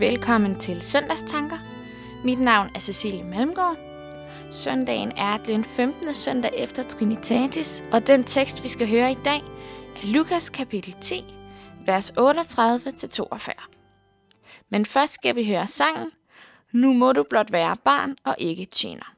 Velkommen til Søndagstanker. Mit navn er Cecilie Malmgaard. Søndagen er den 15. søndag efter Trinitatis, og den tekst, vi skal høre i dag, er Lukas kapitel 10, vers 38-42. Men først skal vi høre sangen, Nu må du blot være barn og ikke tjener.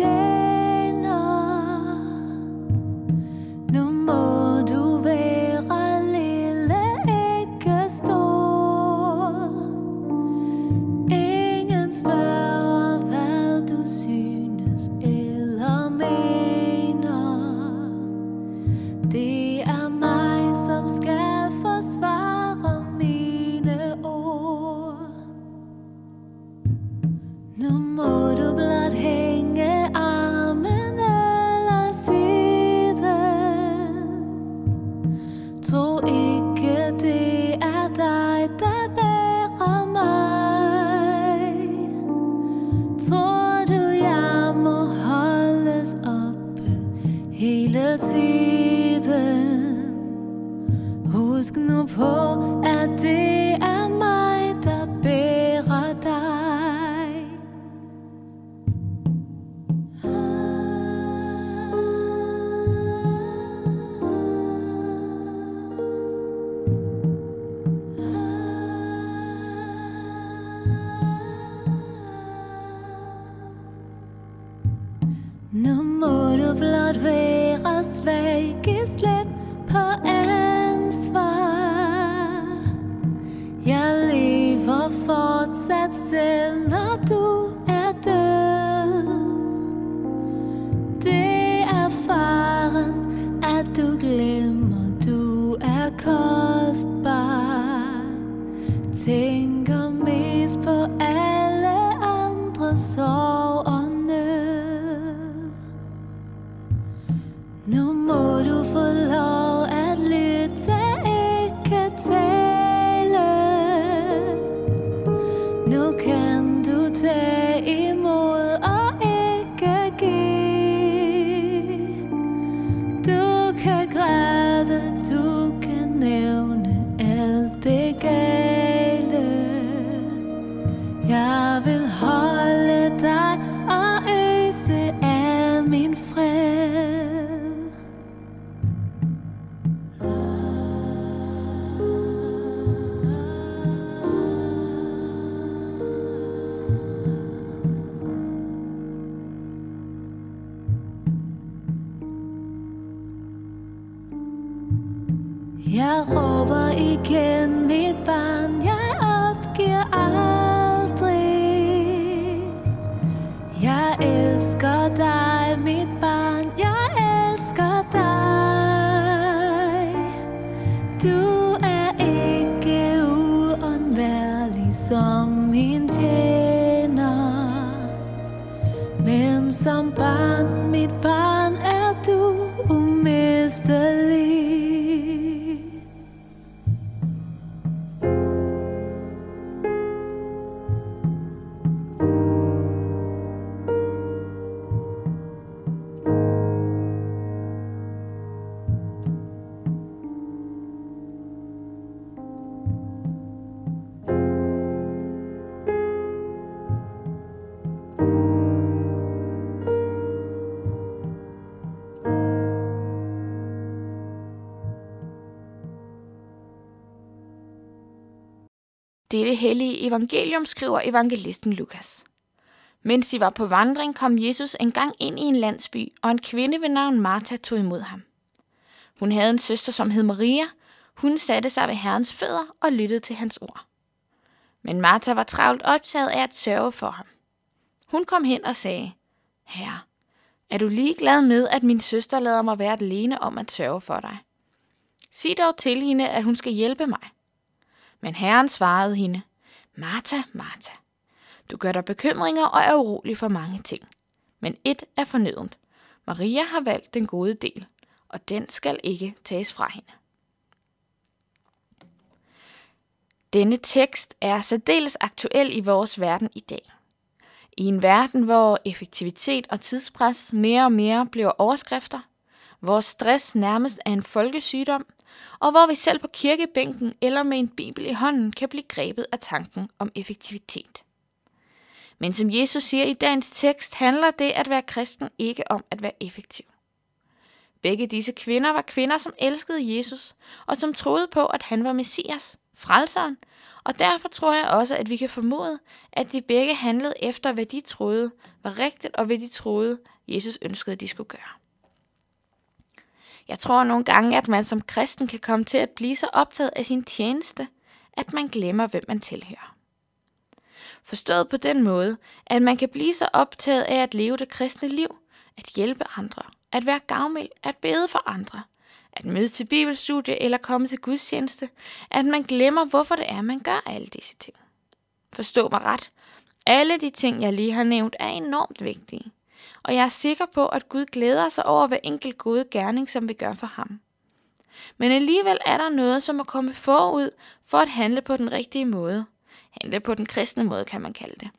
Ikke Husk nu på, at det er mig, der bærer dig. Nu må du blot være svag, giv slip på ansvar. Tænker mest på Men som barn, mit barn, Dette hellige evangelium skriver evangelisten Lukas. Mens de var på vandring, kom Jesus engang ind i en landsby, og en kvinde ved navn Martha tog imod ham. Hun havde en søster, som hed Maria. Hun satte sig ved Herrens fødder og lyttede til hans ord. Men Martha var travlt optaget af at sørge for ham. Hun kom hen og sagde, Herre, Er du ligeglad med, at min søster lader mig være alene om at sørge for dig? Sig dog til hende, at hun skal hjælpe mig. Men herren svarede hende, Martha, Martha, du gør dig bekymringer og er urolig for mange ting. Men et er fornødent. Maria har valgt den gode del, og den skal ikke tages fra hende. Denne tekst er særdeles aktuel i vores verden i dag. I en verden, hvor effektivitet og tidspres mere og mere bliver overskrifter, hvor stress nærmest er en folkesygdom, og hvor vi selv på kirkebænken eller med en bibel i hånden kan blive grebet af tanken om effektivitet. Men som Jesus siger i dagens tekst, handler det at være kristen ikke om at være effektiv. Begge disse kvinder var kvinder, som elskede Jesus, og som troede på, at han var Messias, frelseren, og derfor tror jeg også, at vi kan formode, at de begge handlede efter, hvad de troede var rigtigt, og hvad de troede, Jesus ønskede, at de skulle gøre. Jeg tror nogle gange, at man som kristen kan komme til at blive så optaget af sin tjeneste, at man glemmer, hvem man tilhører. Forstået på den måde, at man kan blive så optaget af at leve det kristne liv, at hjælpe andre, at være gavmild, at bede for andre, at møde til bibelstudie eller komme til gudstjeneste, at man glemmer, hvorfor det er, man gør alle disse ting. Forstå mig ret. Alle de ting, jeg lige har nævnt, er enormt vigtige. Og jeg er sikker på, at Gud glæder sig over hver enkelt gode gerning, som vi gør for ham. Men alligevel er der noget, som må komme forud for at handle på den rigtige måde. Handle på den kristne måde, kan man kalde det.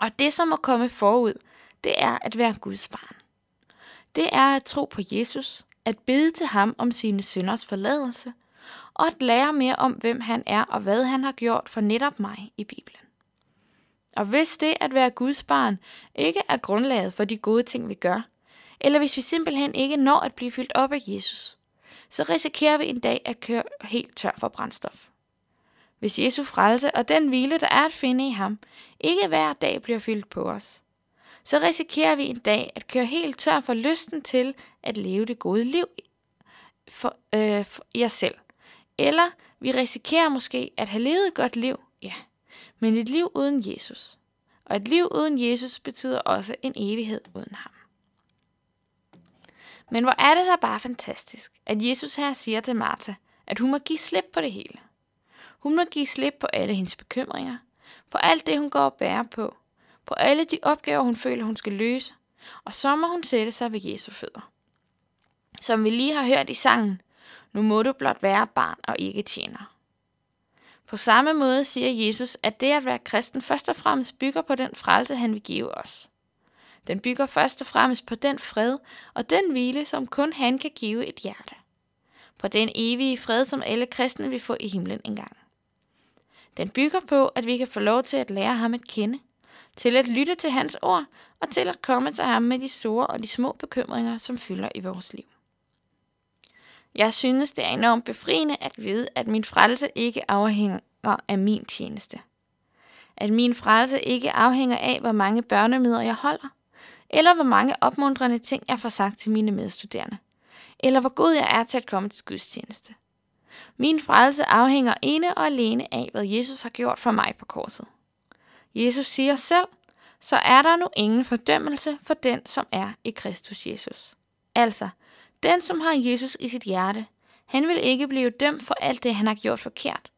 Og det, som må komme forud, det er at være Guds barn. Det er at tro på Jesus, at bede til ham om sine synders forladelse, og at lære mere om, hvem han er og hvad han har gjort for netop mig i Bibelen. Og hvis det at være Guds barn ikke er grundlaget for de gode ting, vi gør, eller hvis vi simpelthen ikke når at blive fyldt op af Jesus, så risikerer vi en dag at køre helt tør for brændstof. Hvis Jesu frelse og den hvile, der er at finde i ham, ikke hver dag bliver fyldt på os, så risikerer vi en dag at køre helt tør for lysten til at leve det gode liv for, øh, for jer selv. Eller vi risikerer måske at have levet et godt liv, ja, men et liv uden Jesus. Og et liv uden Jesus betyder også en evighed uden ham. Men hvor er det da bare fantastisk, at Jesus her siger til Martha, at hun må give slip på det hele. Hun må give slip på alle hendes bekymringer, på alt det, hun går og bærer på, på alle de opgaver, hun føler, hun skal løse, og så må hun sætte sig ved Jesu fødder. Som vi lige har hørt i sangen, nu må du blot være barn og ikke tjener. På samme måde siger Jesus, at det at være kristen først og fremmest bygger på den frelse, han vil give os. Den bygger først og fremmest på den fred og den hvile, som kun han kan give et hjerte. På den evige fred, som alle kristne vil få i himlen engang. Den bygger på, at vi kan få lov til at lære ham at kende, til at lytte til hans ord og til at komme til ham med de store og de små bekymringer, som fylder i vores liv. Jeg synes, det er enormt befriende at vide, at min frelse ikke afhænger af min tjeneste. At min frelse ikke afhænger af, hvor mange børnemøder jeg holder, eller hvor mange opmuntrende ting jeg får sagt til mine medstuderende, eller hvor god jeg er til at komme til gudstjeneste. Min frelse afhænger ene og alene af, hvad Jesus har gjort for mig på korset. Jesus siger selv, så er der nu ingen fordømmelse for den, som er i Kristus Jesus. Altså, den, som har Jesus i sit hjerte, han vil ikke blive dømt for alt det, han har gjort forkert.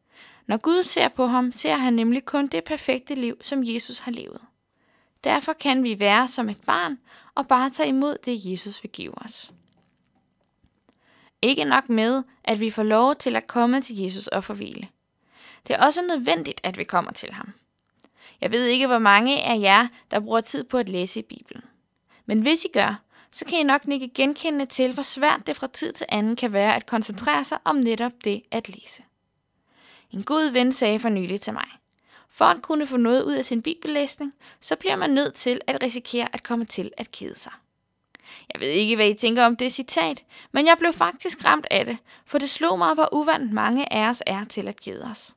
Når Gud ser på ham, ser han nemlig kun det perfekte liv, som Jesus har levet. Derfor kan vi være som et barn og bare tage imod det, Jesus vil give os. Ikke nok med, at vi får lov til at komme til Jesus og forvile. Det er også nødvendigt, at vi kommer til ham. Jeg ved ikke, hvor mange af jer, der bruger tid på at læse i Bibelen. Men hvis I gør, så kan I nok ikke genkende til, hvor svært det fra tid til anden kan være at koncentrere sig om netop det at læse. En god ven sagde for nylig til mig, for at kunne få noget ud af sin bibellæsning, så bliver man nødt til at risikere at komme til at kede sig. Jeg ved ikke, hvad I tænker om det citat, men jeg blev faktisk ramt af det, for det slog mig, hvor uvandt mange af os er til at kede os.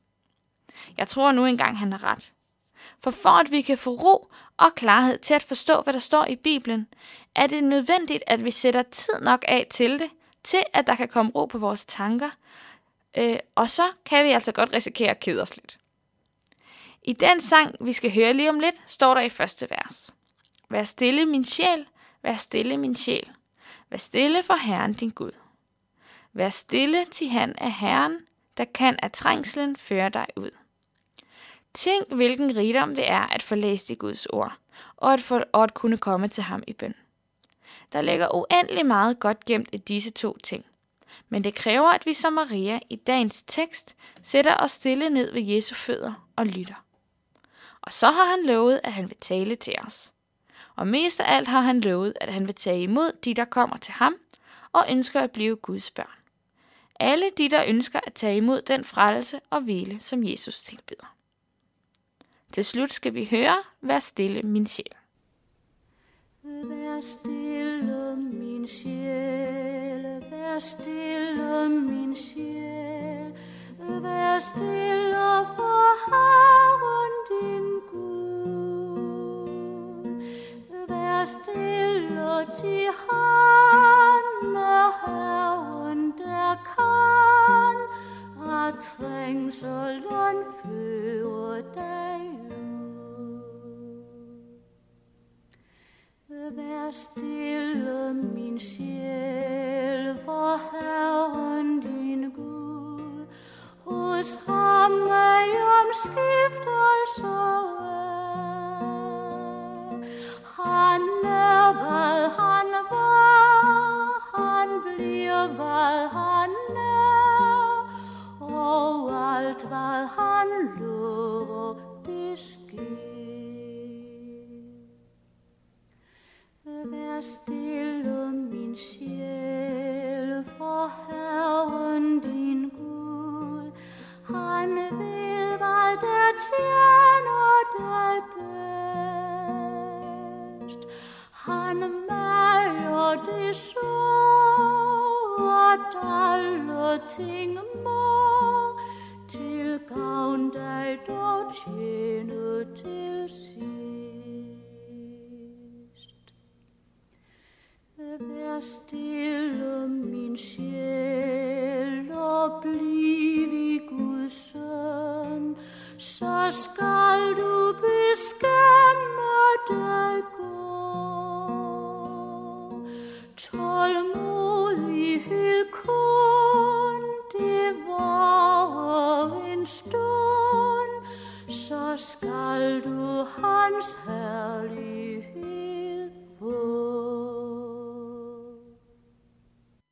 Jeg tror nu engang, han har ret. For for at vi kan få ro og klarhed til at forstå, hvad der står i Bibelen, er det nødvendigt, at vi sætter tid nok af til det, til at der kan komme ro på vores tanker, øh, og så kan vi altså godt risikere at kede os lidt. I den sang, vi skal høre lige om lidt, står der i første vers. Vær stille, min sjæl, Vær stille, min sjæl. Vær stille for Herren din Gud. Vær stille, til han er Herren, der kan af trængslen føre dig ud. Tænk, hvilken rigdom det er at få læst i Guds ord, og at, få, og at kunne komme til ham i bøn. Der ligger uendelig meget godt gemt i disse to ting. Men det kræver, at vi som Maria i dagens tekst sætter os stille ned ved Jesu fødder og lytter. Og så har han lovet, at han vil tale til os. Og mest af alt har han lovet, at han vil tage imod de, der kommer til ham og ønsker at blive Guds børn. Alle de, der ønsker at tage imod den frelse og hvile, som Jesus tilbyder. Til slut skal vi høre, vær stille min sjæl. Vær stille stille min sjæl, vær stille for Herren din Gud. Vær stille til han og Herren, der kan, at trængselen fører dig ud. Vær stille, Han mager det så, at alle ting må til gavn dig dog tjene til sidst. Vær stille, min sjæl, og bliv i Guds søn, så skal du beskæmme dig godt.